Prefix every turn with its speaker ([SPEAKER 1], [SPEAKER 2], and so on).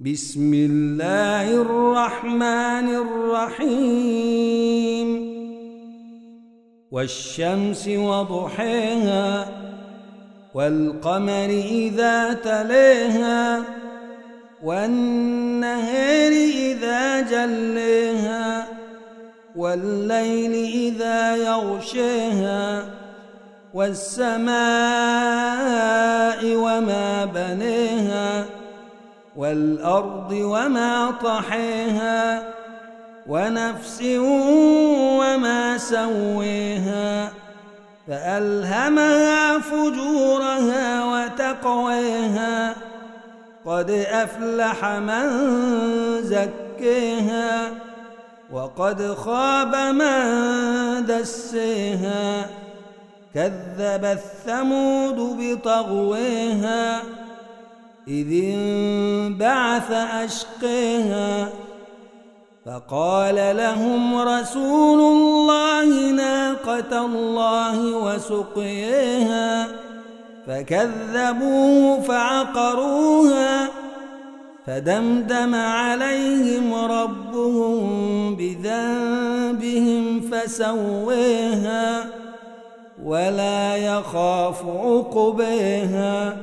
[SPEAKER 1] بسم الله الرحمن الرحيم. والشمس وضحيها والقمر إذا تليها والنهر إذا جليها والليل إذا يغشيها والسماء وما بنيها. والأرض وما طحيها ونفس وما سويها فألهمها فجورها وتقويها قد أفلح من زكيها وقد خاب من دسيها كذب الثمود بطغويها إذ انبعث أشقيها فقال لهم رسول الله ناقة الله وسقيها فكذبوه فعقروها فدمدم عليهم ربهم بذنبهم فسويها ولا يخاف عقبيها